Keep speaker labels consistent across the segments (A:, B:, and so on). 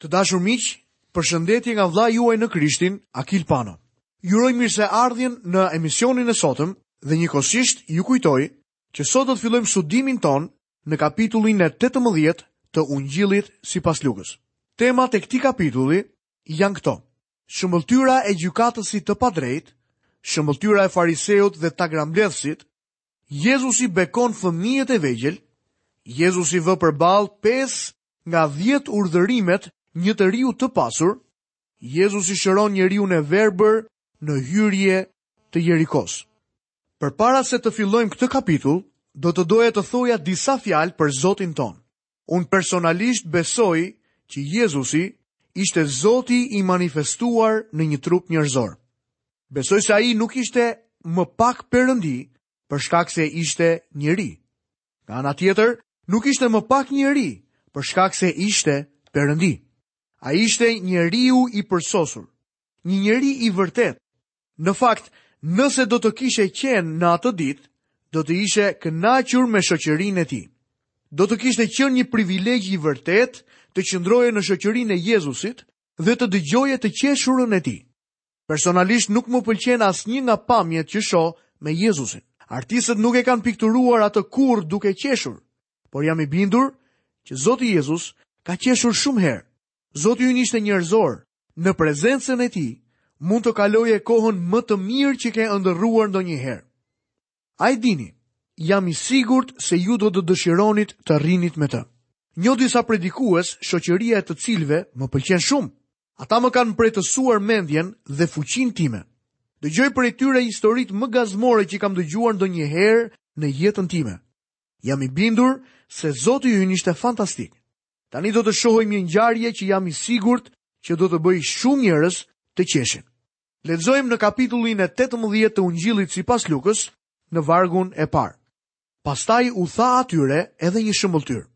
A: Të dashur miq, përshëndetje nga vëllai juaj në Krishtin, Akil Pano. Ju uroj mirëseardhjen në emisionin e sotëm dhe njëkohësisht ju kujtoj që sot do të fillojmë studimin tonë në kapitullin e tetëmbëdhjetë të Ungjillit sipas Lukës. Temat e këtij kapitulli janë këto: Shëmbëlltyra e gjykatësit të padrejtë, shëmbëlltyra e fariseut dhe tagrambledhësit, Jezusi bekon fëmijët e vegjël, Jezusi vë përballë pesë Nga dhjetë urdhërimet, një të riu të pasur, Jezusi shëron njeriun e verbër në hyrje të Jerikos. Përpara se të fillojmë këtë kapitull, do të doja të thoja disa fjalë për Zotin tonë. Unë personalisht besoj që Jezusi ishte Zoti i manifestuar në një trup njerëzor. Besoj se ai nuk ishte më pak perëndi për shkak se ishte njeri. Nga ana tjetër, nuk ishte më pak njeri, për shkak se ishte Perëndi. Ai ishte njeriu i përsosur, një njeri i vërtetë. Në fakt, nëse do të kishe qenë në atë ditë, do të ishe kënaqur me shoqërinë e tij. Do të kishte qenë një privilegj i vërtetë të qëndroje në shoqërinë e Jezusit dhe të dëgjoje të qeshurën e tij. Personalisht nuk më pëlqen asnjë nga pamjet që shoh me Jezusin. Artistët nuk e kanë pikturuar atë kurrë duke qeshur, por jam i bindur që Zoti Jezus ka qeshur shumë herë. Zoti ynë ishte njerëzor, në prezencën e tij mund të kaloje kohën më të mirë që ke ëndërruar ndonjëherë. A e dini, jam i sigurt se ju do të dëshironit të rrinit me të. Njoh disa predikues, shoqëria e të cilëve më pëlqen shumë. Ata më kanë mprehtësuar mendjen dhe fuqinë time. Dëgjoj prej tyre historitë më gazmore që kam dëgjuar ndonjëherë në jetën time. Jam i bindur se Zoti ynë ishte fantastik. Tani do të shohim një ngjarje që jam i sigurt që do të bëjë shumë njerëz të qeshin. Lexojmë në kapitullin e 18 të Ungjillit sipas Lukës, në vargun e parë. Pastaj u tha atyre edhe një shëmbëlltyrë.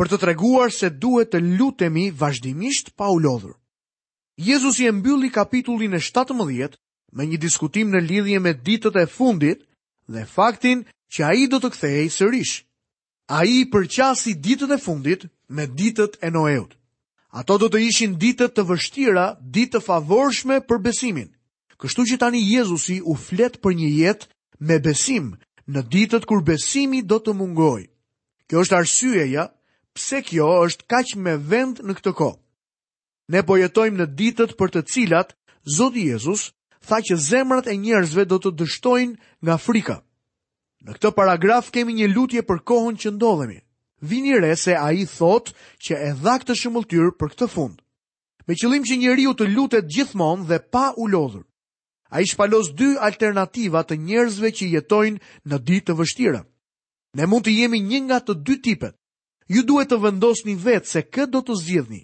A: për të treguar se duhet të lutemi vazhdimisht pa u lodhur. Jezusi e mbylli kapitullin e 17 me një diskutim në lidhje me ditët e fundit dhe faktin që ai do të kthehej sërish. Ai i përqasi ditët e fundit me ditët e Noeut. Ato do të ishin ditë të vështira, ditë të favorshme për besimin. Kështu që tani Jezusi u flet për një jetë me besim në ditët kur besimi do të mungojë. Kjo është arsyeja pse kjo është kaq me vend në këtë kohë. Ne po jetojmë në ditët për të cilat Zoti Jezus tha që zemrat e njerëzve do të dështojnë nga frika. Në këtë paragraf kemi një lutje për kohën që ndodhemi. Vini re se ai thotë që e dha këtë shëmbëlltyrë për këtë fund. me qëllim që njeriu të lutet gjithmonë dhe pa u lodhur. Ai shpalos dy alternativa të njerëzve që jetojnë në ditë të vështira. Ne mund të jemi një nga të dy tipet. Ju duhet të vendosni vetë se kë do të zgjidhni.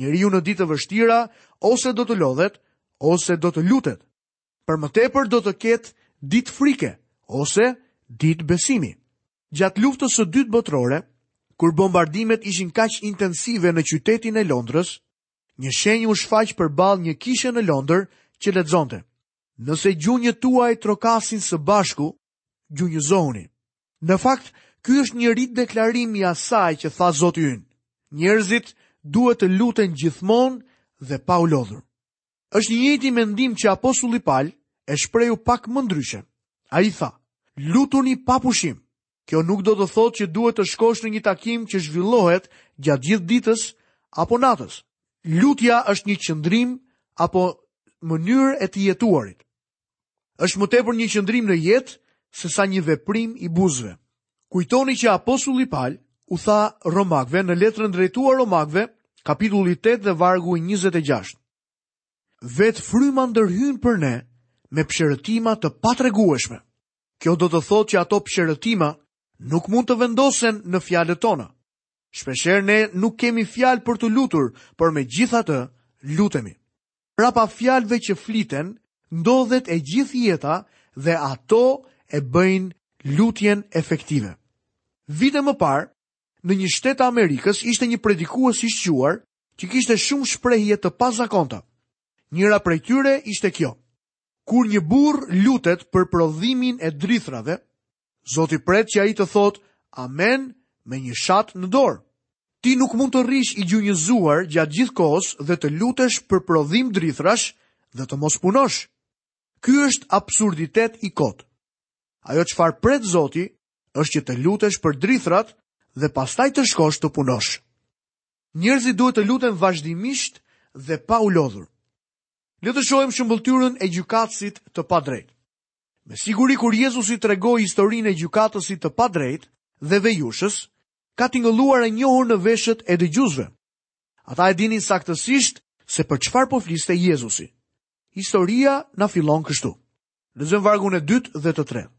A: Njeriu në ditë të vështira ose do të lodhet, ose do të lutet. Për më tepër do të ketë ditë frike ose ditë besimi. Gjatë luftës së dytë botërore, kur bombardimet ishin kaq intensive në qytetin e Londrës, një shenjë u shfaq përballë një kishe në Londër që lexonte: Nëse gjunjët tuaj trokasin së bashku, gjunjëzohuni. Në fakt, ky është një rideklarim i asaj që tha Zoti ynë. Njerëzit duhet të luten gjithmonë dhe pa u lodhur. Është i njëjti mendim që apostulli Pal e shprehu pak më ndryshe. Ai tha, lutuni pa pushim. Kjo nuk do të thotë që duhet të shkosh në një takim që zhvillohet gjatë gjithë ditës apo natës. Lutja është një qëndrim apo mënyrë e të jetuarit. Është më tepër një qëndrim në jetë se sa një veprim i buzëve. Kujtoni që apostulli Pal u tha Romakëve në letrën drejtuar Romakëve, kapitulli 8 dhe vargu 26. Vetë fryma ndërhyn për ne me psherëtima të patregueshme. Kjo do të thotë që ato psherëtima nuk mund të vendosen në fjalët tona. Shpeshherë ne nuk kemi fjalë për t'u lutur, por megjithatë lutemi. Prapa fjalëve që fliten, ndodhet e gjithë jeta dhe ato e bëjnë lutjen efektive. Vite më parë, në një shtet të Amerikës ishte një predikues i shquar që kishte shumë shprehje të pazakonta. Njëra prej tyre ishte kjo: Kur një burrë lutet për prodhimin e drithërave, Zoti pret që ai të thotë amen me një shat në dorë. Ti nuk mund të rrish i gjunjëzuar gjatë gjithë kohës dhe të lutesh për prodhim drithërash dhe të mos punosh. Ky është absurditet i kotë. Ajo çfarë pret Zoti është që të lutesh për drithërat dhe pastaj të shkosh të punosh. Njerëzit duhet të luten vazhdimisht dhe pa u lodhur. Le të shohim shëmbëlltyrën e gjykatësit të padrejtë. Me siguri kur Jezusi tregoi historinë e gjykatësit të padrejtë dhe vejushës, ka tingëlluar e njohur në veshët e dëgjuesve. Ata e dinin saktësisht se për çfarë po fliste Jezusi. Historia na fillon kështu. Lexojmë vargun e dytë dhe të tretë.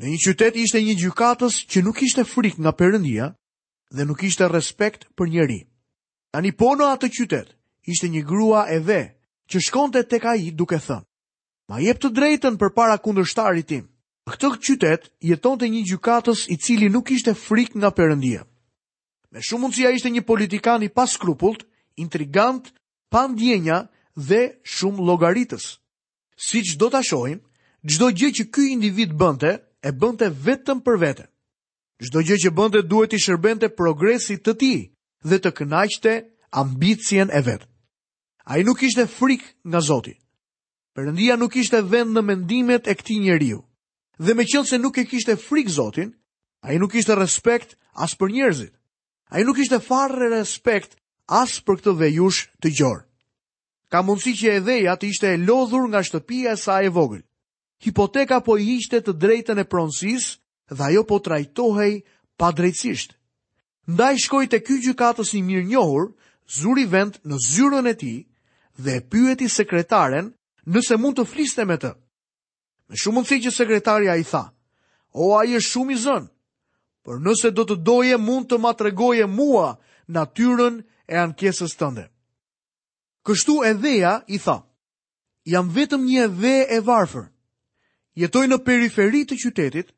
A: Në një qytet ishte një gjykatës që nuk kishte frikë nga Perëndia dhe nuk kishte respekt për njeri. Tani po në atë qytet ishte një grua e ve që shkonte tek ai duke thënë: Ma jep të drejtën përpara kundërshtarit tim. Në këtë qytet jetonte një gjykatës i cili nuk kishte frikë nga Perëndia. Me shumë mundësi ai ishte një politikan i paskrupullt, intrigant, pa ndjenja dhe shumë llogaritës. Siç do ta shohim, çdo gjë që ky individ bënte, e bënte vetëm për vete. Çdo gjë që bënte duhet t'i shërbente progresit të tij dhe të kënaqte ambicien e vet. Ai nuk kishte frikë nga Zoti. Perëndia nuk kishte vend në mendimet e këtij njeriu. Dhe meqenëse nuk e kishte frikë Zotin, ai nuk kishte respekt as për njerëzit. Ai nuk kishte fare respekt as për këtë vejushë të gjorë. Ka mundësi që e veja të ishte e lodhur nga shtëpia e saj e vogël. Hipoteka po i hiqte të drejtën e pronësisë dhe ajo po trajtohej padrejtësisht. Ndaj shkoi te ky gjykatës i mirënjohur, zuri vend në zyrën e tij dhe e pyeti sekretaren nëse mund të fliste me të. Me shumë mundësi që sekretarja i tha, o, ai është shumë i zënë, por nëse do të doje mund të ma tregoje mua natyrën e ankesës tënde. Kështu e veja i tha, Jam vetëm një e ve e varfër. Jetoj në periferi të qytetit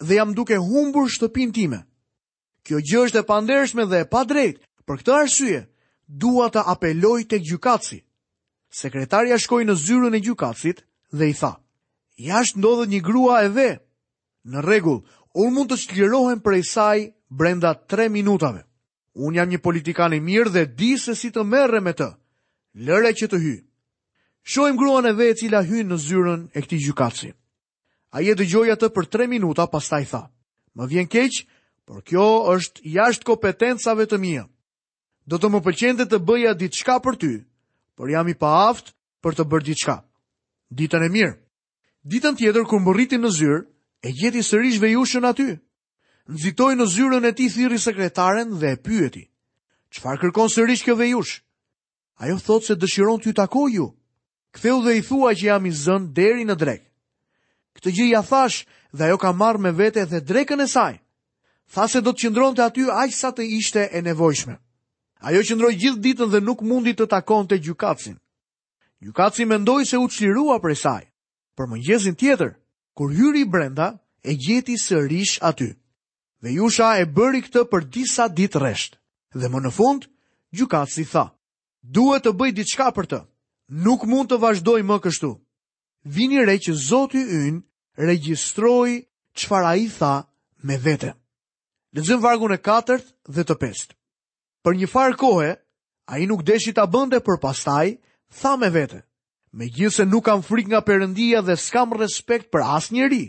A: dhe jam duke humbur shtëpinë time. Kjo gjë është e pandershme dhe e padrejtë, për këtë arsye dua të apeloj tek gjykatësi. Sekretarja shkoi në zyrën e gjykatësit dhe i tha: "Jashtë ndodhet një grua e ve. Në rregull, unë mund të çlirohem prej saj brenda 3 minutave." Unë jam një politikan i mirë dhe di se si të merrem me të. Lëre që të hyjë. Shohim gruan e ve e cila hyn në zyrën e këtij gjykatësi. Ai e dëgjoi atë për 3 minuta, pastaj tha: "Më vjen keq, por kjo është jashtë kompetencave të mia. Do të më pëlqente të bëja diçka për ty, por jam i paaftë për të bërë diçka." Ditën e mirë. Ditën tjetër kur mbërriti në zyrë, e gjeti sërish vejushën aty. Nxitoi në zyrën e tij thirri sekretaren dhe e pyeti: "Çfarë kërkon sërish kjo vejushë?" Ajo thotë se dëshiron t'ju takojë ju. Kthehu dhe i thuaj që jam i zënë deri në drekë. Këtë gjë ia thashë dhe ajo ka marrë me vete dhe drekën e saj. Tha se do të qëndronte aty aq sa të ishte e nevojshme. Ajo qëndroi gjithë ditën dhe nuk mundi të takonte gjykatësin. Gjykatësi mendoi se u çlirua prej saj. Por mëngjesin tjetër, kur hyri brenda, e gjeti sërish aty. Vejusha e bëri këtë për disa ditë rresht. Dhe më në fund, gjykatësi tha, duhet të bëj diçka për të. Nuk mund të vazhdoj më kështu. Vini re që Zoti ynë regjistroi çfarë ai tha me vete. Lexojmë vargun e katërt dhe të pestë. Për njëfarë kohe, ai nuk deshi ta bënte por pastaj, tha me vete. Megjithëse nuk kam frikë nga Perëndia dhe s'kam respekt për asnjeri.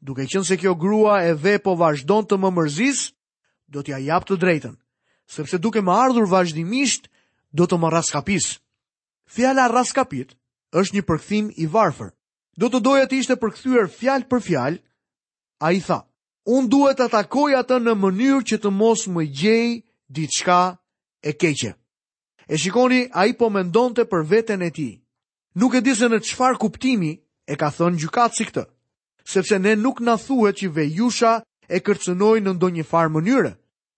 A: Duke qenë se kjo grua e ve po vazhdon të më mërzisë, do t'ia jap të drejtën, sepse duke më ardhur vazhdimisht, do të më rraskapisë. Fjala rraskapit është një përkthim i varfër. Do të doja të ishte përkthyer fjalë për fjalë, ai tha. Unë duhet ta takoj atë në mënyrë që të mos më gjejë diçka e keqe. E shikoni, ai po mendonte për veten e tij. Nuk e di se në çfarë kuptimi e ka thënë gjykatësi këtë, sepse ne nuk na thuhet që vejusha e kërcënoi në ndonjëfarë mënyre,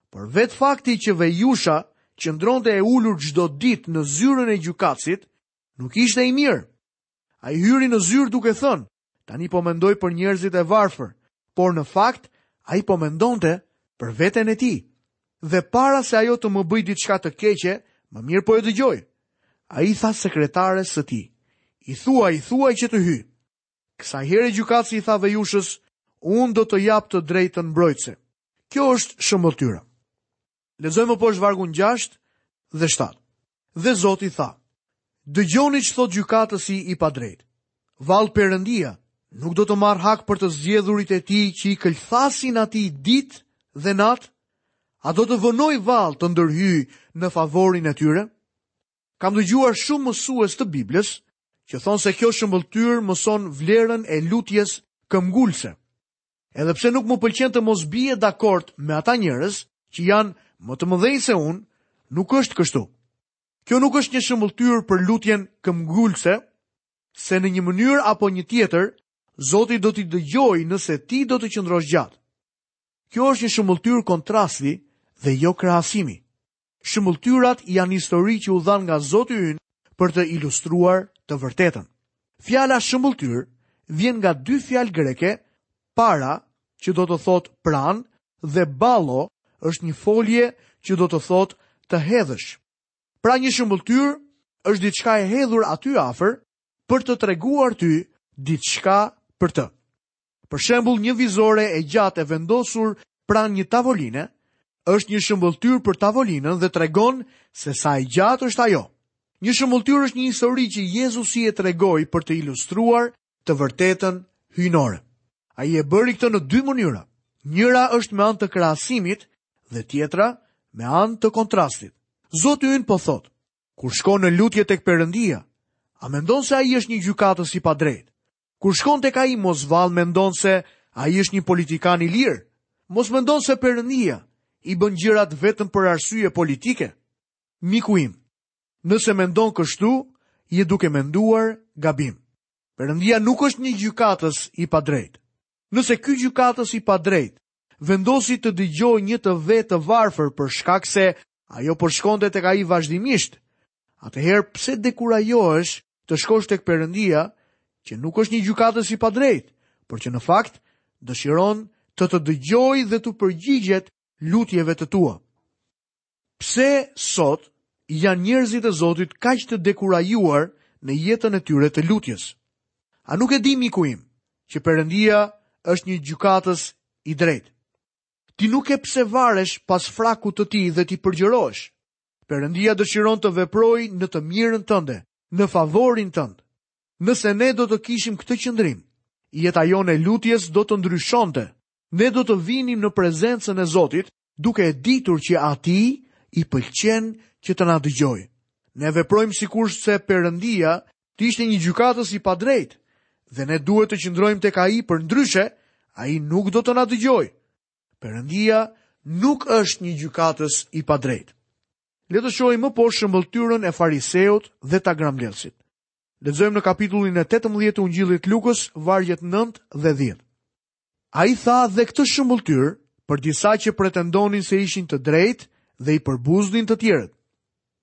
A: por vetë fakti që vejusha qëndronte e ulur çdo ditë në zyrën e gjykatësit, nuk ishte i mirë. Ai hyri në zyrë duke thënë, Tani po mendoj për njerëzit e varfër, por në fakt ai po mendonte për veten e tij. Dhe para se ajo të më bëjë diçka të keqe, më mirë po e dëgjoj. Ai i tha sekretares së tij. I thuaj, i thuaj që të hyjë. Kësaj here gjykatësi i tha vejushës, unë do të jap të drejtën mbrojtëse. Kjo është shëmbëlltyra. Lexojmë më poshtë vargun 6 dhe 7. Dhe Zoti tha: Dëgjoni ç'thotë gjykatësi i padrejtë. Vallë Perëndia nuk do të marrë hak për të zgjedhurit e tij që i këlthasin atij ditë dhe natë? A do të vonojë vallë të ndërhyjë në favorin e tyre? Kam dëgjuar shumë mësues të Biblës që thonë se kjo shëmbëlltyrë mëson vlerën e lutjes këmbëngulëse. Edhe pse nuk më pëlqen të mos bie dakord me ata njerëz që janë më të mëdhenj se unë, nuk është kështu. Kjo nuk është një shëmbëlltyrë për lutjen këmbëngulëse, se në një mënyrë apo një tjetër, Zoti do t'i dëgjojë nëse ti do të qëndrosh gjatë. Kjo është një shëmbëlltyrë kontrasti dhe jo krahasimi. Shëmbëlltyrat janë histori që u dhanë nga Zoti ynë për të ilustruar të vërtetën. Fjala shëmbëlltyrë vjen nga dy fjalë greke, para që do të thotë pranë dhe ballo është një folje që do të thotë të hedhësh. Pra një shëmbëlltyrë është diçka e hedhur aty afër për të treguar ty diçka për të. Për shembull, një vizore e gjatë e vendosur pranë një tavoline është një shëmbëlltyrë për tavolinën dhe tregon se sa e gjatë është ajo. Një shëmbëlltyrë është një histori që Jezusi e tregoi për të ilustruar të vërtetën hyjnore. Ai e bëri këtë në dy mënyra. Njëra është me anë të krahasimit dhe tjetra me anë të kontrastit. Zoti ynë po thotë, kur shkon në lutje tek Perëndia, a mendon se ai është një gjykatës i padrejtë? Kur shkon tek ai mos vallë mendon se ai është një politikan i lirë. Mos mendon se Perëndia i bën gjërat vetëm për arsye politike. Miku im, nëse mendon kështu, je duke menduar gabim. Perëndia nuk është një gjykatës i padrejtë. Nëse ky gjykatës i padrejtë vendosi të dëgjojë një të ve të varfër për shkak se ajo po shkonte tek ai vazhdimisht. Atëherë pse dekurajohesh të shkosh tek Perëndia, që nuk është një gjykatës i padrejtë, por që në fakt dëshiron të të dëgjojë dhe t'u përgjigjet lutjeve të tua. Pse sot janë njerëzit e Zotit kaq të dekurajuar në jetën e tyre të lutjes? A nuk e di miku im që Perëndia është një gjykatës i drejtë? Ti nuk ke pse varesh pas frakut të tij dhe t'i përgjërohesh. Perëndia dëshiron të veprojë në të mirën tënde, në favorin tënd. Nëse ne do të kishim këtë qëndrim, jeta jonë e lutjes do të ndryshonte. Ne do të vinim në prezencën e Zotit duke e ditur që atij i pëlqen që të na dëgjojë. Ne veprojmë sikur se Perëndia të ishte një gjykatës i padrejtë dhe ne duhet të qëndrojmë tek ai përndryshe, ai nuk do të na dëgjojë. Perëndia nuk është një gjykatës i padrejtë. Le të shohim më poshtë shëmbëlltyrën e fariseut dhe tagrambledhësit. Lexojmë në kapitullin e 18 të Ungjillit të Lukës, vargjet 9 dhe 10. Ai tha dhe këtë shëmbëlltyrë për disa që pretendonin se ishin të drejtë dhe i përbuznin të tjerët.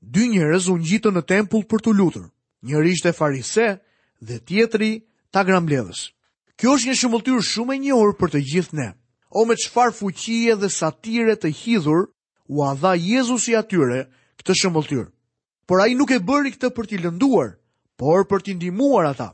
A: Dy njerëz u ngjitën në tempull për t'u lutur. Njëri ishte farise dhe tjetri tagrambledhës. Kjo është një shëmbëlltyrë shumë e njohur për të gjithë ne. O me çfarë fuqie dhe satire të hidhur ua dha Jezusi atyre këtë shëmbëlltyrë. Por ai nuk e bëri këtë për t'i lënduar, por për t'i ndihmuar ata.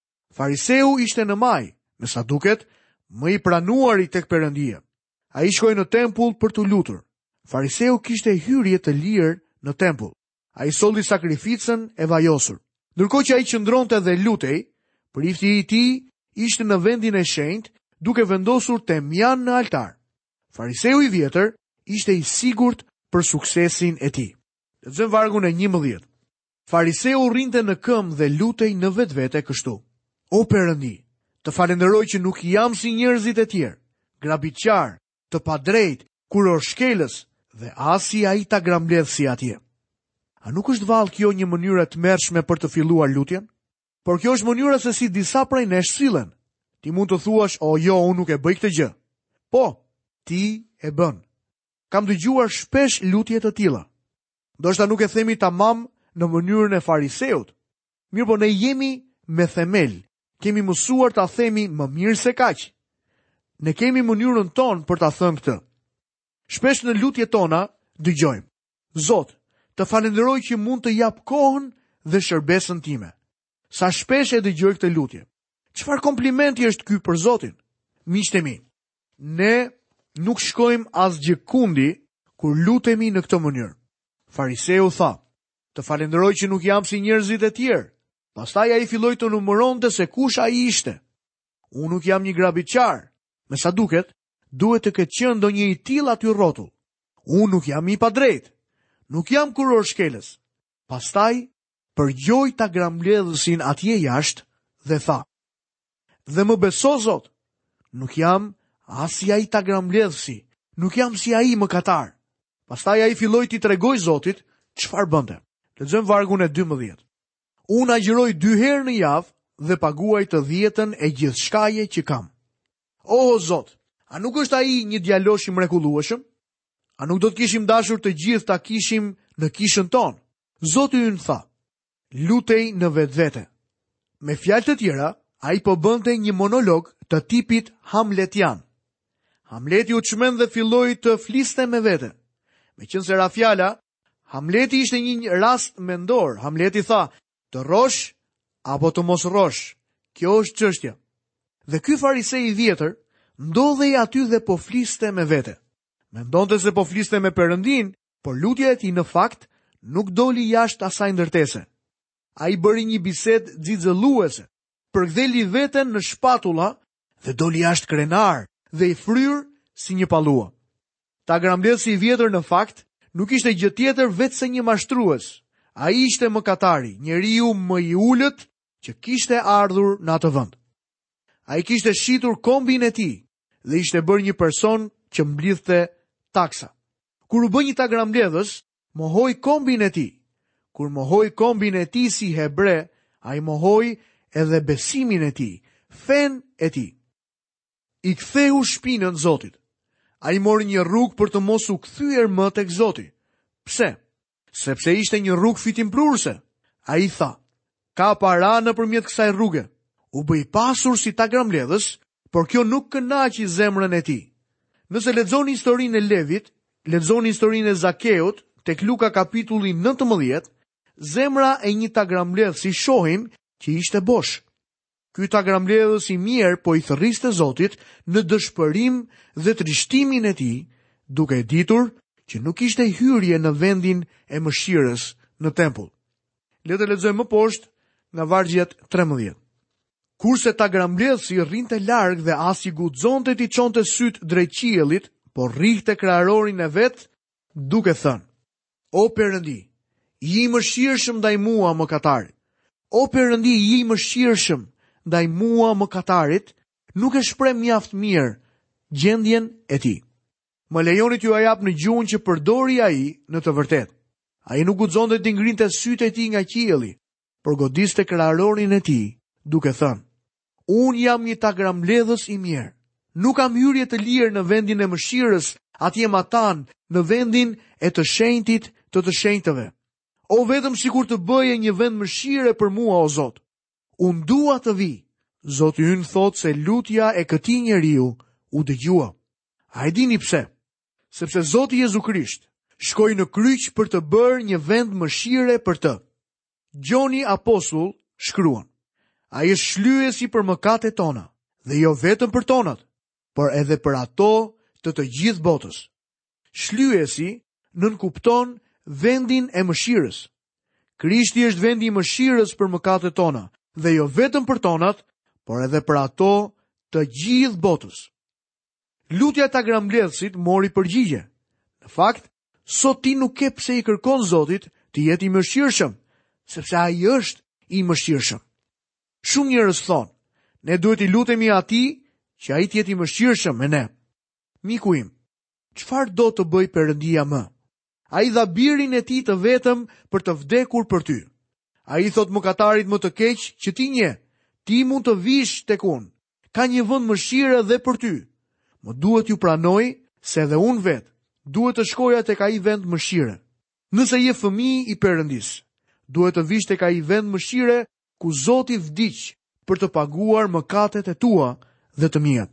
A: Fariseu ishte në majë, me sa duket, më i pranuari tek Perëndia. Ai shkoi në tempull për t'u lutur. Fariseu kishte hyrje të lirë në tempull. Ai solli sakrificën e vajosur. Ndërkohë që ai qëndronte dhe lutej, prifti i tij ishte në vendin e shenjtë, duke vendosur temjan në altar. Fariseu i vjetër ishte i sigurt për suksesin e tij. Lexojmë vargun e 11. Fariseu rrinte në këmbë dhe lutej në vetvete kështu: O Perëndi, të falënderoj që nuk jam si njerëzit e tjerë, grabitqarë, të padrejtë, kurorëshkelës dhe as si ai tagrambledhësi atje. A nuk është vallë kjo një mënyrë e tmerrshme për të filluar lutjen? Por kjo është mënyra se si disa prej nesh sillen. Ti mund të thuash, "O jo, unë nuk e bëj këtë gjë." Po, ti e bën. Kam dëgjuar shpesh lutje të tilla. Ndoshta nuk e themi tamam në mënyrën e fariseut, mirëpo ne jemi me themel, kemi mësuar ta themi më mirë se kaq. Ne kemi mënyrën tonë për ta thënë këtë. Shpesh në lutjet tona dëgjojmë: Zot, të falënderoj që mund të jap kohën dhe shërbesën time. Sa shpesh e dëgjoj këtë lutje. Çfarë komplimenti është ky për Zotin? Miqtë mi, ne nuk shkojmë asgjëkundi kur lutemi në këtë mënyrë. Fariseu tha, të falënderoj që nuk jam si njerëzit e tjerë. Pastaj ai filloi të numëronte se kush ai ishte. Unë nuk jam një grabitqar, me sa duket, duhet të ketë qenë ndonjë i tillë aty rrotull. Unë nuk jam i padrejtë, nuk jam kurorëshkelës. Pastaj, përgjoi tagrambledhësin atje jashtë dhe tha, Dhe më beso, Zot, nuk jam as si ai tagrambledhësi, nuk jam si ai mëkatar. Pastaj ai filloi t'i tregojë Zotit, çfarë bënte. Lexojmë vargun e 12. Unë agjëroj dy herë në javë dhe paguaj të dhjetën e gjithçkaje që kam. Oho, Zot, a nuk është ai një djalosh i mrekullueshëm? A nuk do të kishim dashur të gjithë ta kishim në kishën tonë? Zoti ynë tha, lutej në vetvete. Me fjalë të tjera, ai po bënte një monolog të tipit Hamletian. Hamleti u çmend dhe filloi të fliste me vete. Meqenëse ra fjala, Hamleti ishte një rast mendor. Hamleti tha, të rrosh, apo të mos rrosh. Kjo është çështja. Dhe ky farise i vjetër, ndodhej aty dhe po fliste me vete. Mendonte se po fliste me Perëndinë, por lutja e tij në fakt nuk doli jashtë asaj ndërtese. Ai bëri një bisedë xixëlluese, përkëdheli veten në shpatulla dhe doli jashtë krenar dhe i fryrë si një pallua. Tagrambledhësi i vjetër në fakt nuk ishte gjë tjetër veçse një mashtrues. Ai ishte mëkatari, njeriu më i ulët që kishte ardhur në atë vend. Ai kishte shitur kombin e tij, dhe ishte bërë një person që mblidhte taksa. Kur u bë një tagrambledhës, mohoi kombin e tij. Kur mohoi kombin e tij si hebre, ai mohoi edhe besimin e tij, fenë e tij. I ktheu shpinën Zotit. Ai mori një rrugë për të mos u kthyer më tek Zoti. Pse? sepse ishte një rrugë fitimprurëse. Ai tha, ka para nëpërmjet kësaj rruge, u bë i pasur si tagrambledhës, por kjo nuk kënaqi zemrën e tij. Nëse lexoni historinë e Levit, lexoni historinë e Zakeut, tek Luka kapitulli 19, zemra e një tagrambledhësi shohim që ishte bosh. Ky tagrambledhës i mjerë po i thërriste Zotit në dëshpërim dhe trishtimin e tij, duke e ditur që nuk kishte hyrje në vendin e mëshirës, në tempull. Le të lexojmë më poshtë nga vargjet 13. Kurse tagrambledhësi rrinte larg dhe as që guxonte t'i çonte sytë drejt qiellit, por rrihte kraharorin e vet duke thënë, O Perëndi, ji i mëshirshëm ndaj mua mëkatarit. O Perëndi, ji i mëshirshëm ndaj mua mëkatarit, nuk e shpreh mjaft mirë gjendjen e tij. Më lejoni t'jua jap në gjuhën që përdori ai në të vërtetë. Ai nuk guxonte t'i ngrinte sytë e tij nga qielli, por godiste kraharorin e tij, duke thënë, Unë jam një tagrambledhës i mjerë. Nuk kam hyrje të lirë në vendin e mëshirës, atje matanë në vendin e të shenjtit të të shenjtëve. O vetëm sikur të bëje një vend mëshire për mua, o Zot. Unë dua të vij. Zoti ynë thotë se lutja e këtij njeriu u dëgjua. A e dini pse? Sepse Zoti Jezu Krisht shkoi në kryq për të bërë një vend mëshire për të. Gjoni Apostull shkruan, ai është shlyesi për mëkatet tona, dhe jo vetëm për tonat, por edhe për ato të të gjithë botës. Shlyesi nënkupton vendin e mëshirës. Krishti është vendi i mëshirës për mëkatet tona, dhe jo vetëm për tonat, por edhe për ato të gjithë botës. Lutja e tagrambledhësit mori përgjigje. Në fakt, sot ti nuk ke pse i kërkon Zotit të jetë i mëshirshëm, sepse ai është i mëshirshëm. Shumë njerëz thonë, ne duhet t'i lutemi atij që ai të jetë i mëshirshëm me ne. Miku im, çfarë do të bëjë Perëndia më? Ai dha birin e tij të vetëm për të vdekur për ty. Ai i thotë mëkatarit më të keq që ti njeh, ti mund të vish tek unë. Ka një vend mëshire dhe për ty. Më duhet t'ju pranoj se edhe unë vetë duhet të shkoja tek ai vend mëshire. Nëse je fëmijë i Perëndisë, duhet të vish tek ai vend mëshire ku Zoti vdiq për të paguar mëkatet e tua dhe të miat.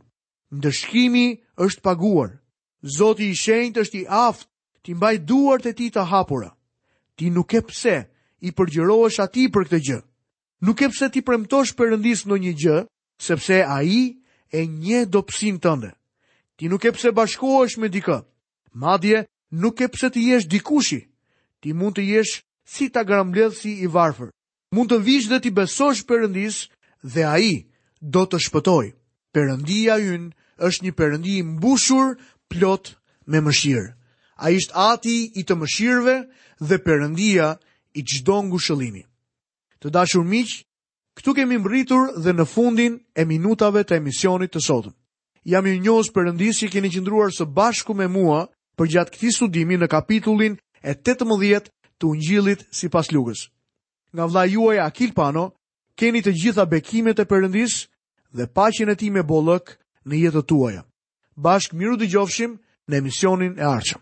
A: Ndëshkimi është paguar. Zoti i Shenjtë është i aftë t'i mbajë duart e tij të hapura. Ti nuk ke pse i përgjërohesh atij për këtë gjë. Nuk ke pse t'i premtosh Perëndisë ndonjë gjë, sepse ai e njeh dobësinë tënde. Ti nuk ke pse bashkohesh me dikë. Madje nuk ke pse të jesh dikushi. Ti mund të jesh si tagrambledhësi i varfër. Mund të vish dhe t'i besosh Perëndisë dhe Ai do të shpëtojë. Perëndia ynë është një Perëndi i mbushur plot me mëshirë. Ai është Ati i të mëshirëve dhe Perëndia i çdo ngushëllimi. Të dashur miq, këtu kemi mbërritur dhe në fundin e minutave të emisionit të sotëm. Jam mirënjohës Perëndisë që keni qëndruar së bashku me mua përgjatë këtij studimi në kapitullin e tetëmbëdhjetë të Ungjillit sipas Lukës. Nga vëllai juaj Akil Pano, keni të gjitha bekimet e Perëndisë dhe paqen e Tij me bollëk në jetët tuaja. Bashkë mirudëgjofshim në emisionin e ardhshëm.